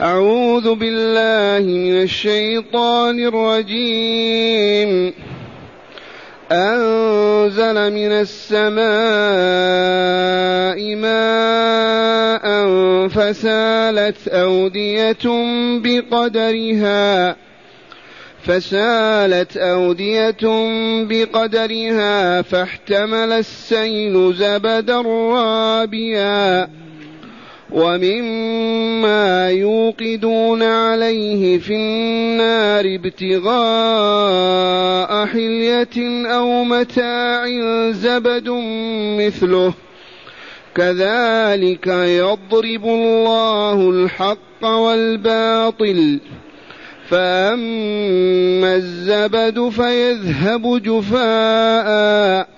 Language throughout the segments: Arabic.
أعوذ بالله من الشيطان الرجيم. أنزل من السماء ماء فسالت أودية بقدرها. فسالت أودية بقدرها فاحتمل السيل زبدا رابيا. ومما يوقدون عليه في النار ابتغاء حلية أو متاع زبد مثله. كذلك يضرب الله الحق والباطل. فأما الزبد فيذهب جفاءً.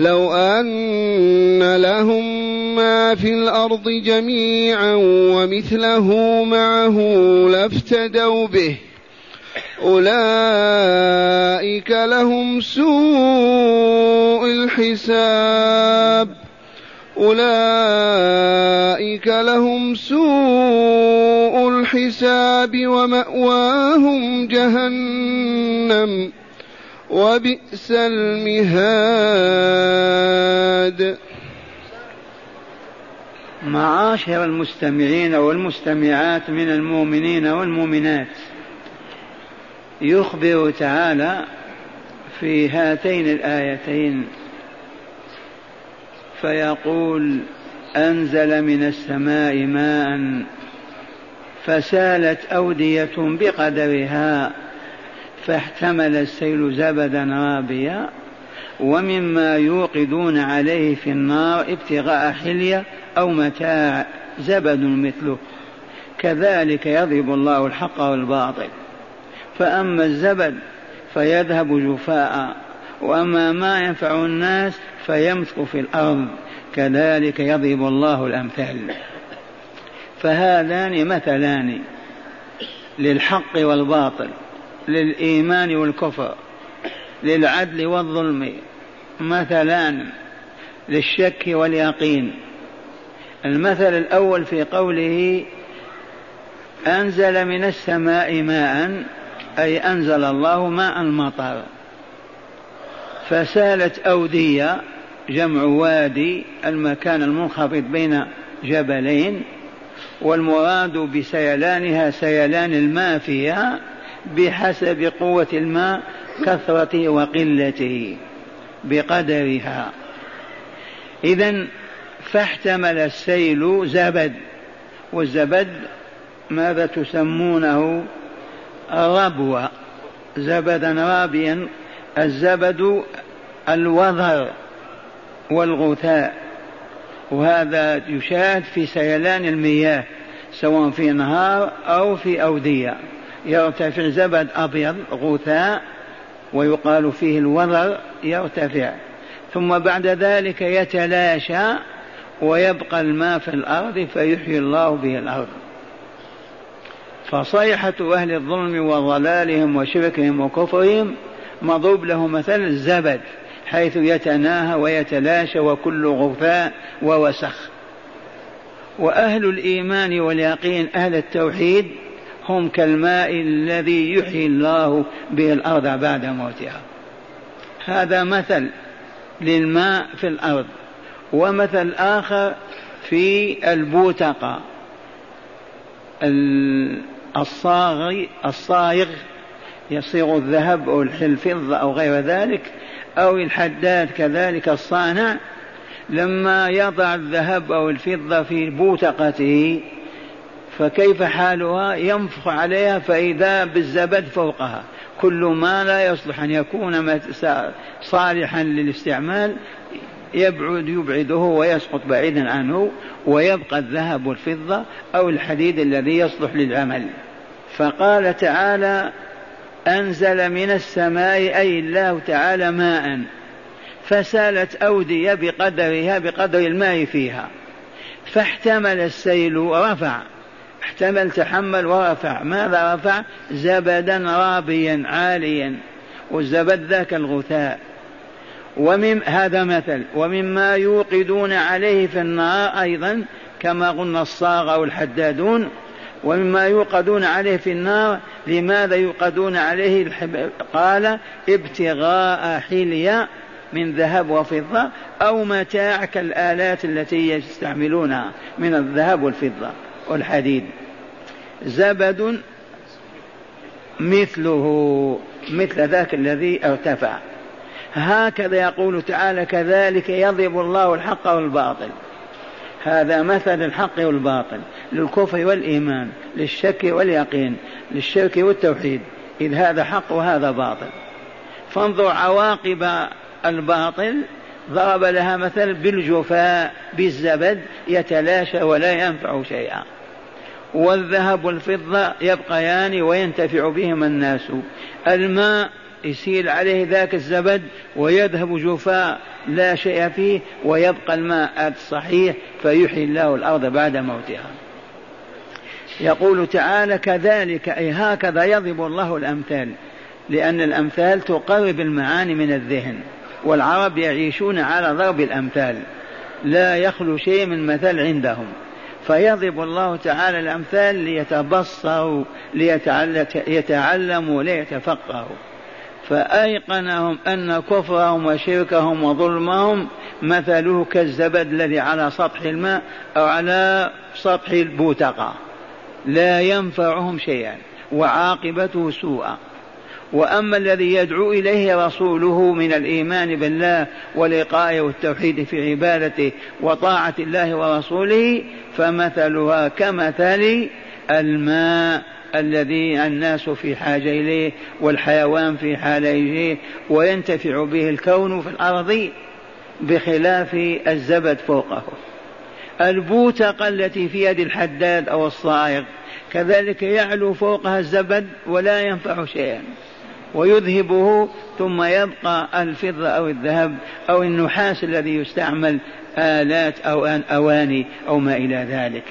لو أن لهم ما في الأرض جميعا ومثله معه لافتدوا به. أولئك لهم سوء الحساب. أولئك لهم سوء الحساب ومأواهم جهنم. وبئس المهاد. معاشر المستمعين والمستمعات من المؤمنين والمؤمنات. يخبر تعالى في هاتين الآيتين فيقول أنزل من السماء ماء فسالت أودية بقدرها فاحتمل السيل زبدا رابيا ومما يوقدون عليه في النار ابتغاء حلية أو متاع زبد مثله. كذلك يضرب الله الحق والباطل. فأما الزبد فيذهب جفاء وأما ما ينفع الناس فيمسك في الأرض. كذلك يضرب الله الأمثال. فهذان مثلان للحق والباطل للإيمان والكفر. للعدل والظلم مثلان للشك واليقين. المثل الأول في قوله أنزل من السماء ماء أي أنزل الله ماء المطر. فسالت أودية جمع وادي المكان المنخفض بين جبلين والمراد بسيلانها سيلان الماء فيها بحسب قوة الماء كثرته وقلته بقدرها. إذا فاحتمل السيل زبد والزبد ماذا تسمونه؟ ربوة. زبدا رابيا الزبد الوضر والغثاء. وهذا يشاهد في سيلان المياه سواء في نهار أو في أودية. يرتفع زبد أبيض غثاء ويقال فيه الوضر يرتفع. ثم بعد ذلك يتلاشى ويبقى الماء في الأرض فيحيي الله به الأرض. فصيحة أهل الظلم وضلالهم وشركهم وكفرهم مضروب له مثل الزبد حيث يتناهى ويتلاشى وكل غثاء ووسخ. وأهل الإيمان واليقين أهل التوحيد هم كالماء الذي يحيي الله به الأرض بعد موتها. هذا مثل للماء في الأرض ومثل آخر في البوتقة. الصاغ الصايغ يصيغ الذهب أو الفضة أو غير ذلك أو الحداد كذلك الصانع. لما يضع الذهب أو الفضة في بوتقته فكيف حالها؟ ينفخ عليها فإذا بالزبد فوقها. كل ما لا يصلح أن يكون صالحا للاستعمال يبعد يبعده ويسقط بعيدا عنه ويبقى الذهب والفضة أو الحديد الذي يصلح للعمل. فقال تعالى أنزل من السماء أي الله تعالى ماء. فسالت أودية بقدرها بقدر الماء فيها. فاحتمل السيل ورفع. احتمل تحمل ورفع. ماذا رفع؟ زبدا رابيا عاليا والزبد ذاك الغثاء. ومن هذا مثل. ومما يوقدون عليه في النار أيضا كما قلنا الصاغ أو الحدادون. ومما يوقدون عليه في النار لماذا يوقدون عليه؟ قال ابتغاء حلية من ذهب وفضة أو متاع كالآلات التي يستعملونها من الذهب والفضة. والحديد. زبد مثله مثل ذاك الذي ارتفع. هكذا يقول تعالى كذلك يضرب الله الحق والباطل. هذا مثل الحق والباطل للكفر والإيمان للشك واليقين للشرك والتوحيد. إذ هذا حق وهذا باطل. فانظر عواقب الباطل. ضرب لها مثل بالجفاء بالزبد يتلاشى ولا ينفع شيئا. والذهب والفضة يبقيان وينتفع بهما الناس. الماء يسيل عليه ذاك الزبد ويذهب جفاء لا شيء فيه ويبقى الماء الصحيح فيحيي الله الأرض بعد موتها. يقول تعالى كذلك أي هكذا يضرب الله الأمثال لأن الأمثال تقرب المعاني من الذهن والعرب يعيشون على ضرب الأمثال لا يخلو شيء من مثل عندهم. فيضرب الله تعالى الأمثال ليتبصروا ليتعلموا ليتفقهوا. فأيقنهم أن كفرهم وشركهم وظلمهم مثله كالزبد الذي على سطح الماء أو على سطح البوتقة. لا ينفعهم شيئا وعاقبته سوءا. وأما الذي يدعو إليه رسوله من الإيمان بالله والايقاع والتوحيد في عبادته وطاعة الله ورسوله فمثلها كمثل الماء الذي الناس في حاجة إليه والحيوان في حاجة إليه وينتفع به الكون في الأرض بخلاف الزبد فوقه. البوتقة التي في يد الحداد أو الصائغ كذلك يعلو فوقها الزبد ولا ينفع شيئا. ويذهبه ثم يبقى الفضة أو الذهب أو النحاس الذي يستعمل آلات أو أواني أو ما إلى ذلك.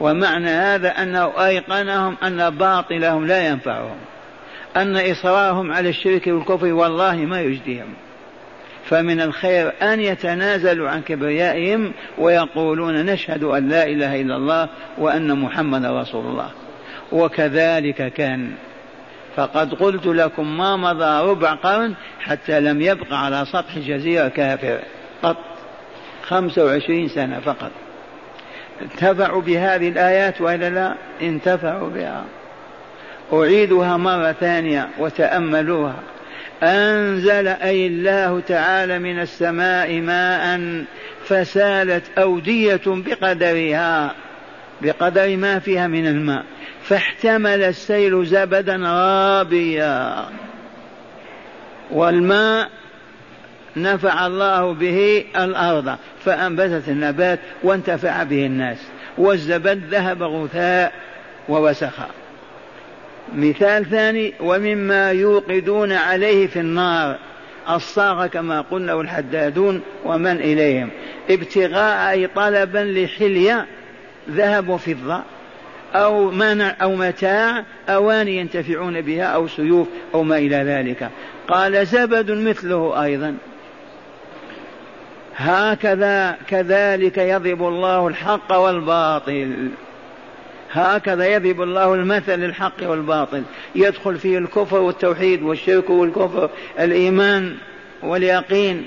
ومعنى هذا أنه أيقنهم أن باطلهم لا ينفعهم أن إصرارهم على الشرك والكفر والله ما يجديهم. فمن الخير أن يتنازلوا عن كبريائهم ويقولون نشهد أن لا إله إلا الله وأن محمد رسول الله. وكذلك كان فقد قلت لكم ما مضى ربع قرن حتى لم يبق على سطح جزيرة كافر قط خمسة وعشرين سنة فقط. انتفعوا بهذه الآيات وإلا لا؟ انتفعوا بها. أعيدها مرة ثانية وتأملوها. أنزل أي الله تعالى من السماء ماء فسالت أودية بقدرها. بقدر ما فيها من الماء. فاحتمل السيل زبدا رابيا والماء نفع الله به الأرض فأنبتت النبات وانتفع به الناس. والزبد ذهب غثاء ووسخ. مثال ثاني ومما يوقدون عليه في النار. الصاغ كما قلنا والحدادون ومن إليهم. ابتغاء أي طلبا لحلية ذهب وفضة أو منع أو متاع أواني ينتفعون بها أو سيوف أو ما إلى ذلك. قال زبد مثله أيضا. هكذا كذلك يضرب الله الحق والباطل. هكذا يضرب الله المثل للحق والباطل. يدخل فيه الكفر والتوحيد والشرك والكفر الإيمان واليقين.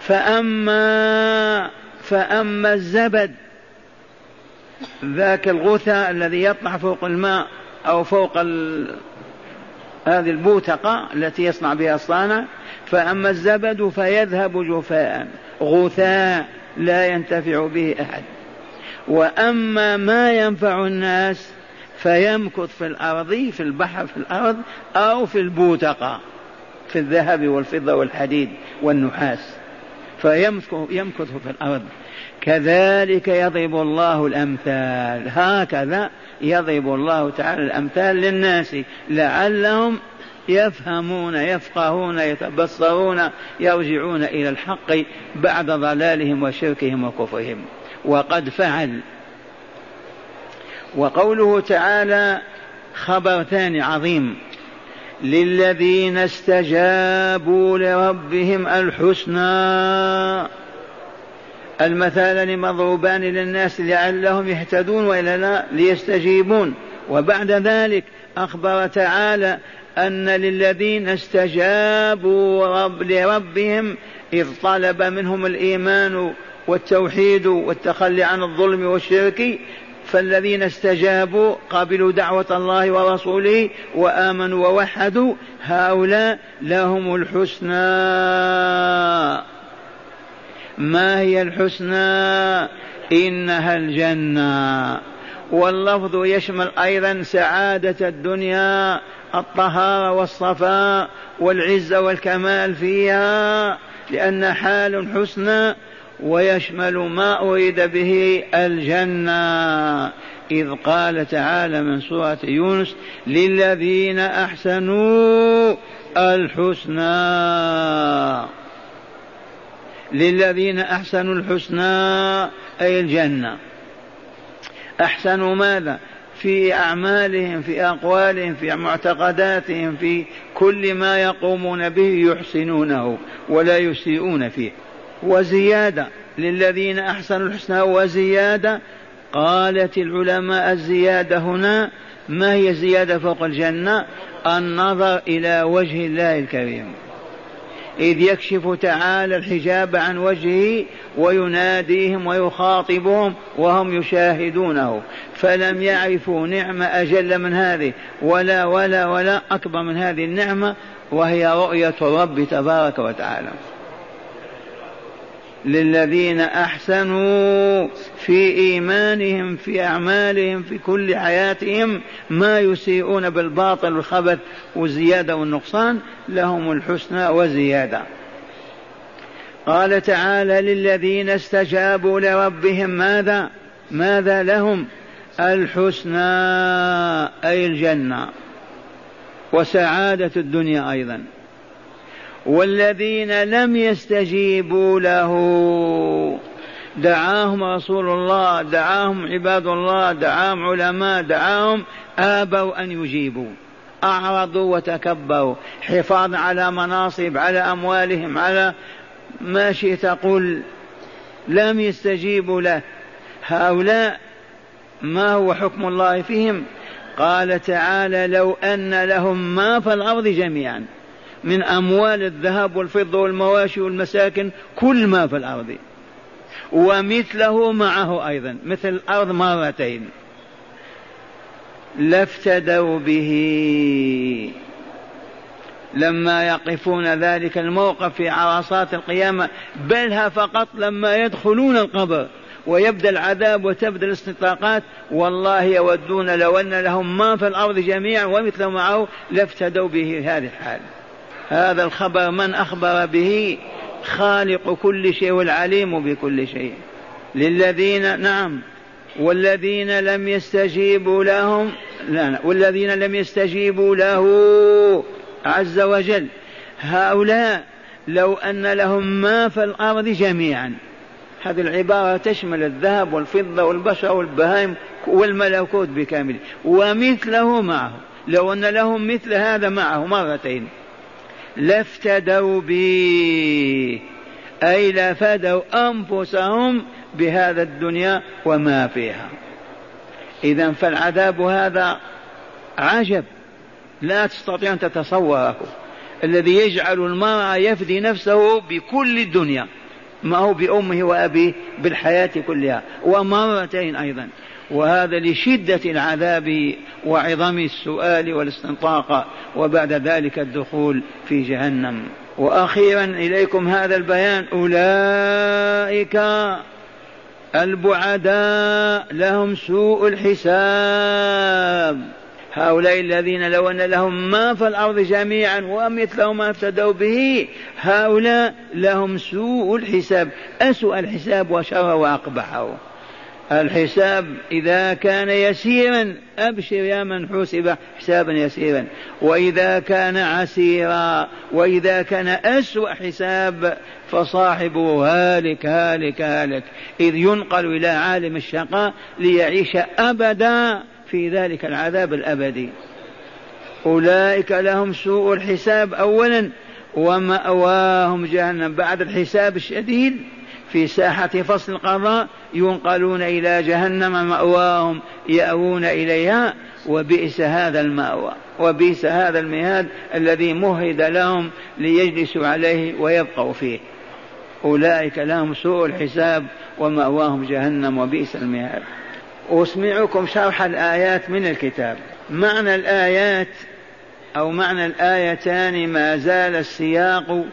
فأما فأما الزبد ذاك الغثى الذي يطلع فوق الماء أو فوق ال... هذه البوتقة التي يصنع بها الصانع فأما الزبد فيذهب جفاء غثاء لا ينتفع به أحد. وأما ما ينفع الناس فيمكث في الأرض في البحر في الأرض أو في البوتقة في الذهب والفضة والحديد والنحاس. فيمكث في الأرض. كذلك يضرب الله الأمثال. هكذا يضرب الله تعالى الأمثال للناس. لعلهم يفهمون يفقهون يتبصرون يرجعون إلى الحق بعد ضلالهم وشركهم وكفرهم. وقد فعل. وقوله تعالى خبر ثاني عظيم. للذين استجابوا لربهم الحسنى. المثالان مضروبان للناس لعلهم يهتدون وإلا لا ليستجيبون. وبعد ذلك أخبر تعالى أن للذين استجابوا رب لربهم إذ طلب منهم الإيمان والتوحيد والتخلي عن الظلم والشرك فالذين استجابوا قبلوا دعوة الله ورسوله وآمنوا ووحدوا هؤلاء لهم الحسنى. ما هي الحسنى؟ إنها الجنة. واللفظ يشمل أيضا سعادة الدنيا الطهارة والصفاء والعزة والكمال فيها لأن حال حسنى ويشمل ما أريد به الجنة. إذ قال تعالى من سورة يونس للذين أحسنوا الحسنى. للذين أحسنوا الحسنى أي الجنة. أحسنوا ماذا؟ في أعمالهم في أقوالهم في معتقداتهم في كل ما يقومون به يحسنونه ولا يسيئون فيه. وزيادة للذين أحسنوا الحسنى وزيادة قالت العلماء الزيادة هنا ما هي زيادة فوق الجنة؟ النظر إلى وجه الله الكريم. إذ يكشف تعالى الحجاب عن وجهه ويناديهم ويخاطبهم وهم يشاهدونه. فلم يعرفوا نعمة أجل من هذه ولا ولا ولا أكبر من هذه النعمة وهي رؤية الرب تبارك وتعالى. للذين أحسنوا في إيمانهم في أعمالهم في كل حياتهم ما يسيئون بالباطل والخبث والزيادة والنقصان لهم الحسنى وزيادة. قال تعالى للذين استجابوا لربهم ماذا؟ ماذا لهم؟ الحسنى أي الجنة. وسعادة الدنيا أيضا. والذين لم يستجيبوا له. دعاهم رسول الله دعاهم عباد الله دعاهم علماء دعاهم آبوا أن يجيبوا. أعرضوا وتكبروا. حفاظا على مناصب على أموالهم على ما شئت قل. لم يستجيبوا له. هؤلاء ما هو حكم الله فيهم؟ قال تعالى لو أن لهم ما في الأرض جميعا. من أموال الذهب والفضة والمواشي والمساكن كل ما في الأرض. ومثله معه أيضا مثل الأرض مرتين. لافتدوا به. لما يقفون ذلك الموقف في عرصات القيامة بلها فقط لما يدخلون القبر ويبدأ العذاب وتبدأ الاستطاقات والله يودون لو أن لهم ما في الأرض جميعا ومثله معه لافتدوا به هذه الحال. هذا الخبر من أخبر به؟ خالق كل شيء والعليم بكل شيء. للذين نعم. والذين لم يستجيبوا لهم لا, لا. والذين لم يستجيبوا له عز وجل. هؤلاء لو أن لهم ما في الأرض جميعا. هذه العبارة تشمل الذهب والفضة والبشر والبهائم والملكوت بكامله. ومثله معه لو أن لهم مثل هذا معه مرتين. لافتدوا به أي لفدوا أنفسهم بهذا الدنيا وما فيها. إذا فالعذاب هذا عجب. لا تستطيع أن تتصوره. الذي يجعل المرأة يفدي نفسه بكل الدنيا. ما هو بأمه وأبيه بالحياة كلها. ومرتين أيضا. وهذا لشدة العذاب وعظم السؤال والاستنطاق وبعد ذلك الدخول في جهنم. وأخيرا إليكم هذا البيان. أولئك البعداء لهم سوء الحساب. هؤلاء الذين لو أن لهم ما في الأرض جميعا ومثله ما افتدوا به هؤلاء لهم سوء الحساب. أسوأ الحساب وشر وأقبحه. الحساب إذا كان يسيرا أبشر يا من حسب حسابا يسيرا. وإذا كان عسيرا وإذا كان أسوأ حساب فصاحبه هالك هالك هالك. إذ ينقل إلى عالم الشقاء ليعيش أبدا في ذلك العذاب الأبدي. أولئك لهم سوء الحساب أولا ومأواهم جهنم. بعد الحساب الشديد في ساحة فصل القضاء ينقلون إلى جهنم مأواهم يأوون إليها وبئس هذا المأوى وبئس هذا المهاد الذي مهد لهم ليجلسوا عليه ويبقوا فيه. أولئك لهم سوء الحساب ومأواهم جهنم وبئس المهاد. أسمعكم شرح الآيات من الكتاب. معنى الآيات أو معنى الآيتان ما زال السياق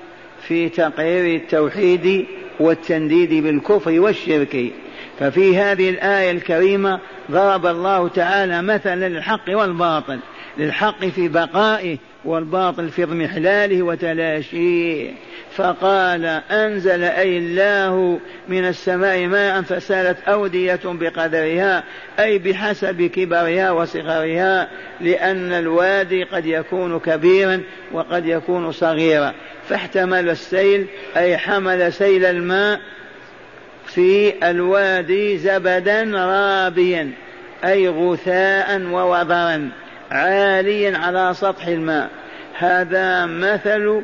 في تقرير التوحيد والتنديد بالكفر والشرك. ففي هذه الآية الكريمة ضرب الله تعالى مثلا للحق والباطل. للحق في بقائه والباطل في اضمحلاله وتلاشيه. فقال أنزل أي الله من السماء ماء فسالت أودية بقدرها أي بحسب كبرها وصغرها لأن الوادي قد يكون كبيرا وقد يكون صغيرا. فاحتمل السيل أي حمل سيل الماء في الوادي زبدا رابيا أي غثاء ووضرا عاليا على سطح الماء. هذا مثل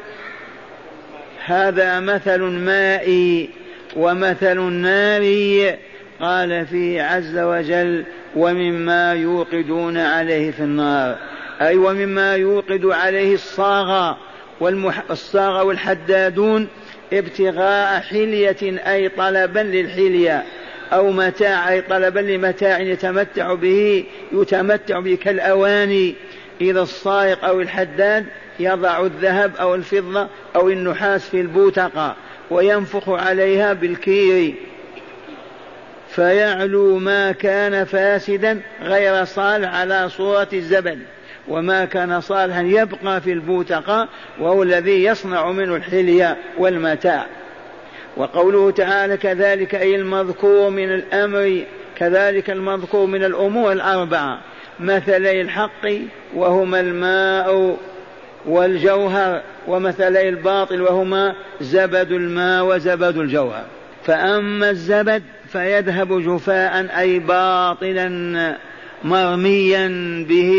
هذا مثل مائي ومثل ناري قال فيه عز وجل ومما يوقدون عليه في النار. أي ومما يوقد عليه الصاغة والمح... الصاغة والحدادون ابتغاء حلية أي طلبا للحلية. أو متاع أي طلبا لمتاع يتمتع به يتمتع به كالأواني. إذا الصائق أو الحداد يضع الذهب أو الفضة أو النحاس في البوتقة وينفخ عليها بالكير. فيعلو ما كان فاسدا غير صالح على صورة الزبد وما كان صالحا يبقى في البوتقة وهو الذي يصنع منه الحلية والمتاع. وقوله تعالى كذلك أي المذكور من الأمر كذلك المذكور من الأمور الأربعة. مثلي الحق وهما الماء والجوهر ومثلي الباطل وهما زبد الماء وزبد الجوهر. فأما الزبد فيذهب جفاء أي باطلا مرميا به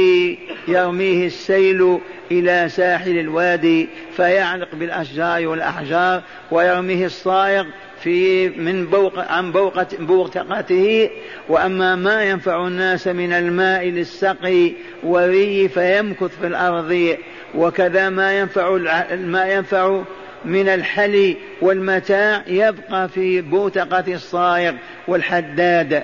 يرميه السيل إلى ساحل الوادي فيعلق بالأشجار والأحجار ويرميه الصائغ في من بوق عن بوقة بوقتقته وأما ما ينفع الناس من الماء للسقي والري فيمكث في الأرض. وكذا ما ينفع ما ينفع من الحلي والمتاع يبقى في بوتقة الصائغ والحداد.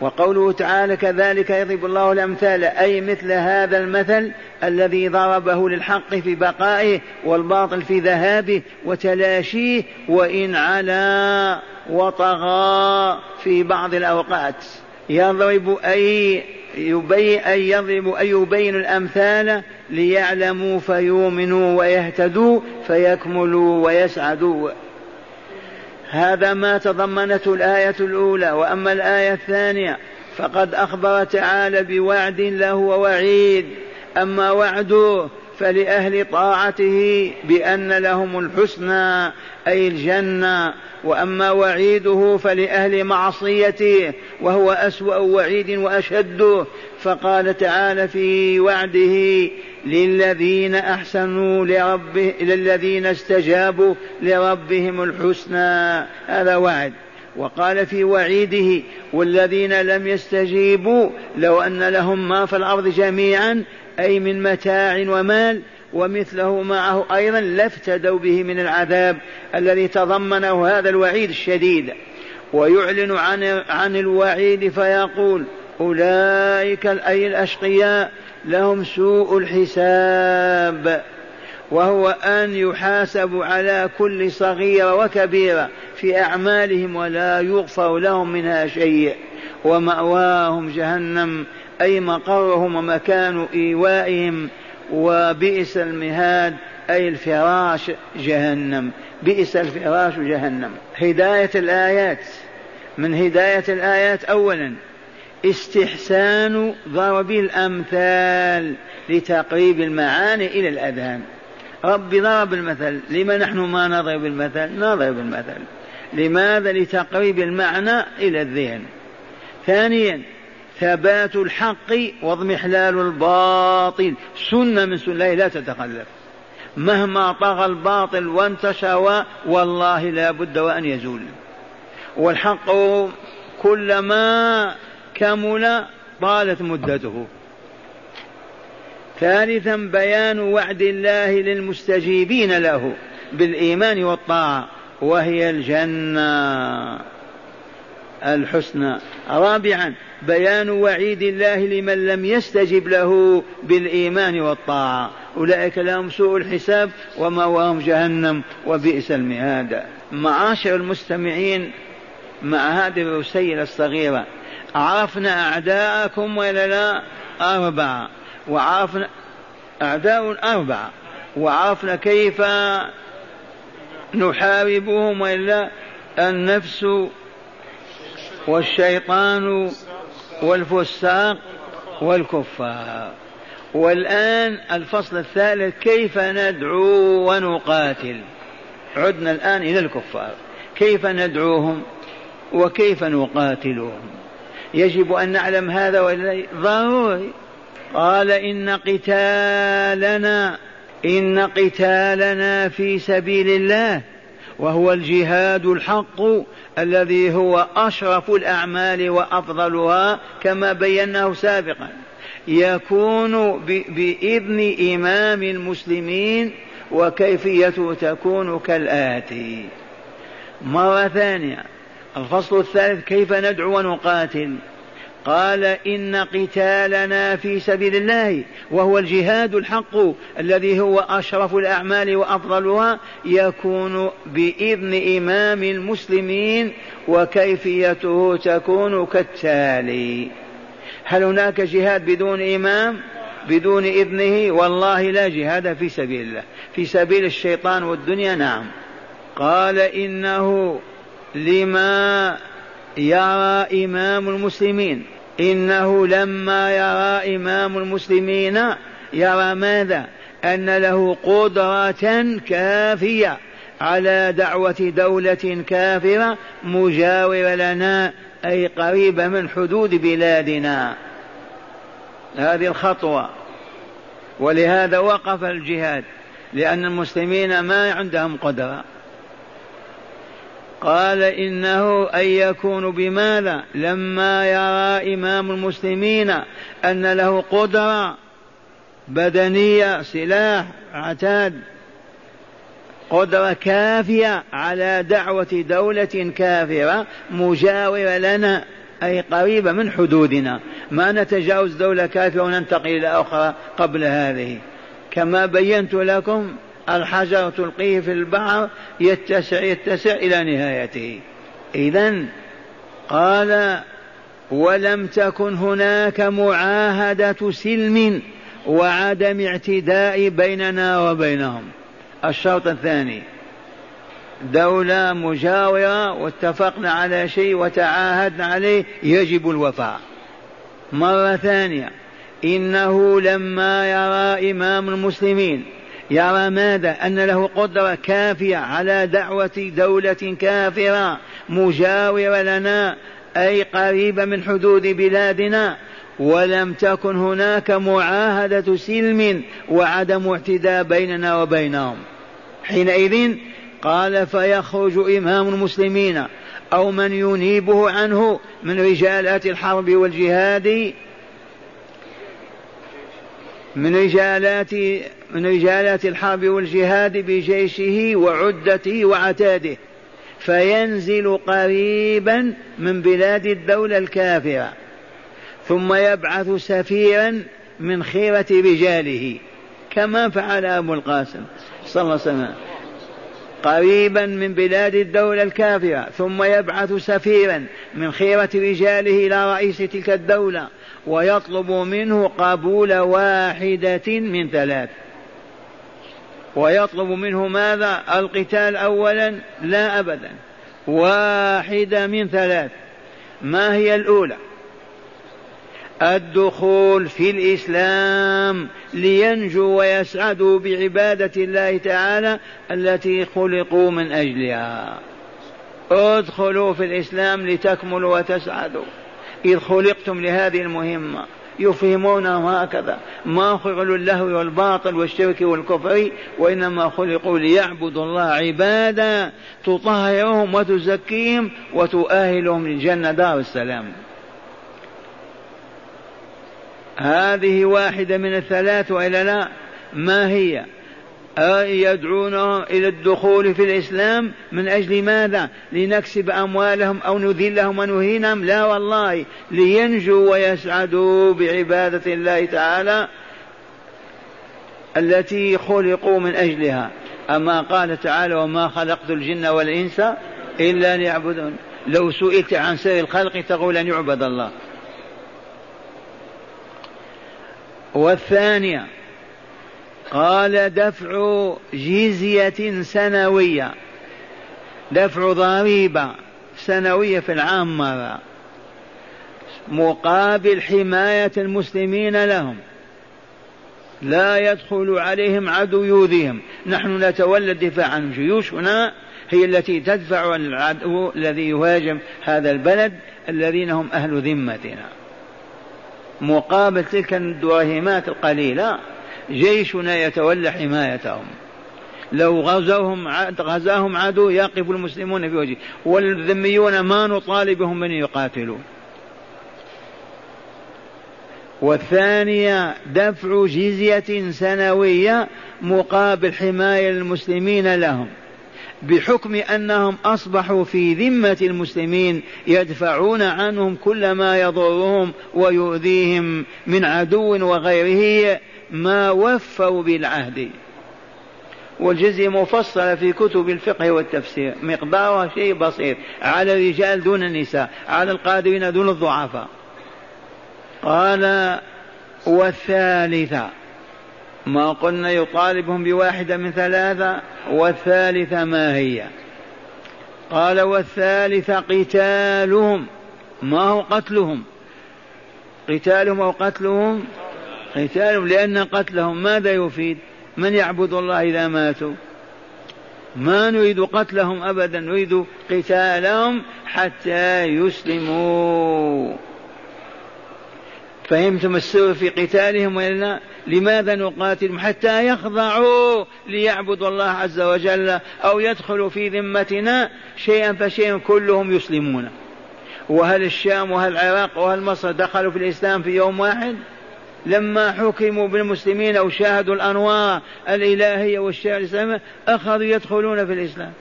وقوله تعالى كذلك يضرب الله الأمثال أي مثل هذا المثل الذي ضربه للحق في بقائه والباطل في ذهابه وتلاشيه وإن علا وطغى في بعض الأوقات. يضرب أي يبين أي يضرب أي يبين الأمثال ليعلموا فيؤمنوا ويهتدوا فيكملوا ويسعدوا. هذا ما تضمنته الآية الأولى وأما الآية الثانية فقد أخبر تعالى بوعد له ووعيد. أما وعده فلأهل طاعته بأن لهم الحسنى أي الجنة. وأما وعيده فلأهل معصيته وهو أسوأ وعيد وأشد. فقال تعالى في وعده للذين أحسنوا لربه للذين استجابوا لربهم الحسنى. هذا وعد. وقال في وعيده والذين لم يستجيبوا لو أن لهم ما في الأرض جميعا أي من متاع ومال ومثله معه أيضا لافتدوا به من العذاب الذي تضمنه هذا الوعيد الشديد. ويعلن عن عن الوعيد فيقول أولئك أي الأشقياء لهم سوء الحساب وهو أن يحاسبوا على كل صغيرة وكبيرة في أعمالهم ولا يغفر لهم منها شيء. ومأواهم جهنم أي مقرهم ومكان إيوائهم. وبئس المهاد أي الفراش جهنم بئس الفراش جهنم. هداية الآيات. من هداية الآيات أولا استحسان ضرب الأمثال لتقريب المعاني إلى الأذهان. رب ضرب المثل لما نحن ما نضرب المثل؟ نضرب المثل. لماذا؟ لتقريب المعنى إلى الذهن. ثانيا ثبات الحق واضمحلال الباطل. سنة من سنة الله لا تتخلف. مهما طغى الباطل وانتشر والله لا بد وأن يزول. والحق كلما كمل طالت مدته. ثالثا بيان وعد الله للمستجيبين له بالإيمان والطاعة وهي الجنة. الحسنى. رابعا بيان وعيد الله لمن لم يستجب له بالإيمان والطاعة. أولئك لهم سوء الحساب ومأواهم جهنم وبئس المهاد. معاشر المستمعين مع هذه الرسيله الصغيرة عرفنا أعداءكم ولا لا اربعه وعرفنا أعداء أربعة وعرفنا كيف نحاربهم وإلا النفس والشيطان والفساق والكفار. والآن الفصل الثالث كيف ندعو ونقاتل؟ عدنا الآن إلى الكفار. كيف ندعوهم وكيف نقاتلهم؟ يجب أن نعلم هذا ولا ضروري. قال إن قتالنا إن قتالنا في سبيل الله وهو الجهاد الحق الذي هو أشرف الأعمال وأفضلها كما بيناه سابقا. يكون بإذن إمام المسلمين وكيفيته تكون كالآتي. مرة ثانية. الفصل الثالث كيف ندعو ونقاتل؟ قال إن قتالنا في سبيل الله وهو الجهاد الحق الذي هو أشرف الأعمال وأفضلها يكون بإذن إمام المسلمين وكيفيته تكون كالتالي. هل هناك جهاد بدون إمام؟ بدون إذنه؟ والله لا جهاد في سبيل الله. في سبيل الشيطان والدنيا نعم. قال إنه لما يرى إمام المسلمين. إنه لما يرى إمام المسلمين يرى ماذا؟ أن له قدرة كافية على دعوة دولة كافرة مجاورة لنا أي قريبة من حدود بلادنا. هذه الخطوة. ولهذا وقف الجهاد لأن المسلمين ما عندهم قدرة. قال إنه أن يكون بماذا لما يرى إمام المسلمين أن له قدرة بدنية سلاح عتاد قدرة كافية على دعوة دولة كافرة مجاورة لنا أي قريبة من حدودنا. ما نتجاوز دولة كافرة وننتقل إلى أخرى قبل هذه. كما بينت لكم الحجر تلقيه في البحر يتسع يتسع إلى نهايته. إذا قال ولم تكن هناك معاهدة سلم وعدم اعتداء بيننا وبينهم. الشرط الثاني دولة مجاورة واتفقنا على شيء وتعاهدنا عليه يجب الوفاء. مرة ثانية إنه لما يرى إمام المسلمين يرى ماذا؟ أن له قدرة كافية على دعوة دولة كافرة مجاورة لنا أي قريبة من حدود بلادنا. ولم تكن هناك معاهدة سلم وعدم اعتداء بيننا وبينهم. حينئذ قال فيخرج إمام المسلمين أو من ينيبه عنه من رجالات الحرب والجهاد من رجالات من رجالات الحرب والجهاد بجيشه وعدته وعتاده فينزل قريبا من بلاد الدولة الكافرة ثم يبعث سفيرا من خيرة رجاله كما فعل أبو القاسم صلى الله عليه وسلم. قريبا من بلاد الدولة الكافرة ثم يبعث سفيرا من خيرة رجاله إلى رئيس تلك الدولة ويطلب منه قبول واحدة من ثلاث. ويطلب منه ماذا؟ القتال أولا لا أبدا واحدة من ثلاث. ما هي الأولى؟ الدخول في الإسلام لينجوا ويسعدوا بعبادة الله تعالى التي خلقوا من أجلها. ادخلوا في الإسلام لتكملوا وتسعدوا. إذ خلقتم لهذه المهمة. يفهمونهم هكذا. ما خلقوا للهو والباطل والشرك والكفر وإنما خلقوا ليعبدوا الله عبادا تطهرهم وتزكيهم وتؤهلهم للجنة دار السلام. هذه واحدة من الثلاث وإلا لا؟ ما هي؟ يدعونهم إلى الدخول في الإسلام من أجل ماذا؟ لنكسب أموالهم أو نذلهم ونهينهم؟ لا والله لينجوا ويسعدوا بعبادة الله تعالى التي خلقوا من أجلها. أما قال تعالى وما خلقت الجن والإنس إلا ليعبدون لو سئلت عن سر الخلق تقول أن يعبد الله والثانية قال دفع جزية سنوية. دفع ضريبة سنوية في العام مرة مقابل حماية المسلمين لهم. لا يدخل عليهم عدو يؤذيهم. نحن نتولى الدفاع عن جيوشنا هي التي تدفع العدو الذي يهاجم هذا البلد الذين هم أهل ذمتنا. مقابل تلك الدراهمات القليلة جيشنا يتولى حمايتهم. لو غزوهم غزاهم عدو يقف المسلمون في وجهه والذميون ما نطالبهم من يقاتلوا. والثانية دفع جزية سنوية مقابل حماية المسلمين لهم. بحكم أنهم أصبحوا في ذمة المسلمين يدفعون عنهم كل ما يضرهم ويؤذيهم من عدو وغيره ما وفوا بالعهد. والجزية مفصلة في كتب الفقه والتفسير. مقدارها شيء بسيط. على الرجال دون النساء. على القادرين دون الضعفاء. قال والثالثة. ما قلنا يطالبهم بواحدة من ثلاثة والثالثة ما هي؟ قال والثالثة قتالهم. ما هو قتلهم؟ قتالهم أو قتلهم؟ قتالهم لأن قتلهم ماذا يفيد؟ من يعبد الله إذا ماتوا؟ ما نريد قتلهم أبدا نريد قتالهم حتى يسلموا. فهمتم السر في قتالهم ولا لماذا نقاتلهم حتى يخضعوا ليعبدوا الله عز وجل أو يدخلوا في ذمتنا شيئا فشيئا كلهم يسلمون؟ وهل الشام وهل العراق وهل مصر دخلوا في الإسلام في يوم واحد؟ لما حكموا بالمسلمين أو شاهدوا الأنوار الإلهية والشارع الإسلامي أخذوا يدخلون في الإسلام.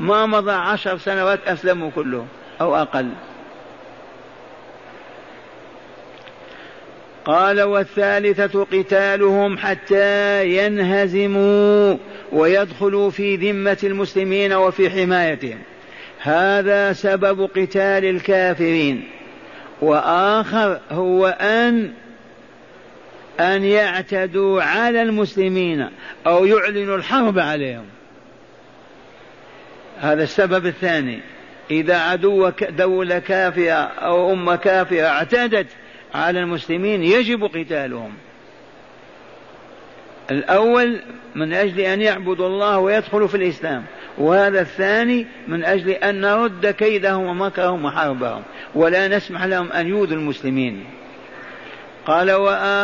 ما مضى عشر سنوات أسلموا كلهم أو أقل. قال والثالثة قتالهم حتى ينهزموا ويدخلوا في ذمة المسلمين وفي حمايتهم. هذا سبب قتال الكافرين. وآخر هو أن أن يعتدوا على المسلمين أو يعلنوا الحرب عليهم. هذا السبب الثاني. إذا عدو دولة كافرة أو أمة كافرة اعتدت على المسلمين يجب قتالهم. الأول من أجل أن يعبدوا الله ويدخلوا في الإسلام وهذا الثاني من أجل أن نرد كيدهم ومكرهم وحربهم ولا نسمح لهم أن يؤذوا المسلمين. قال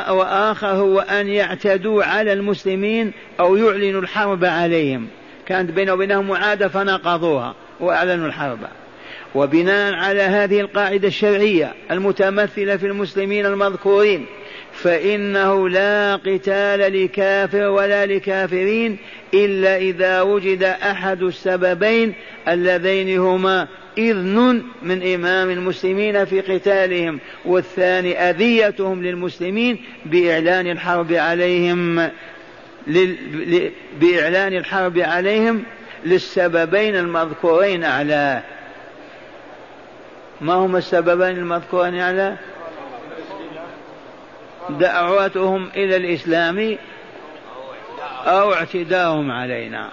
وآخر هو أن يعتدوا على المسلمين أو يعلنوا الحرب عليهم. كانت بينه وبينهم معادة فنقضوها وأعلنوا الحرب. وبناء على هذه القاعدة الشرعية المتمثلة في المسلمين المذكورين فإنه لا قتال لكافر ولا لكافرين إلا إذا وجد أحد السببين اللذين هما إذن من إمام المسلمين في قتالهم والثاني أذيتهم للمسلمين بإعلان الحرب عليهم بإعلان الحرب عليهم للسببين المذكورين أعلاه ما هما السببين المذكورين أعلاه دعوتهم إلى الإسلام أو اعتداءهم علينا.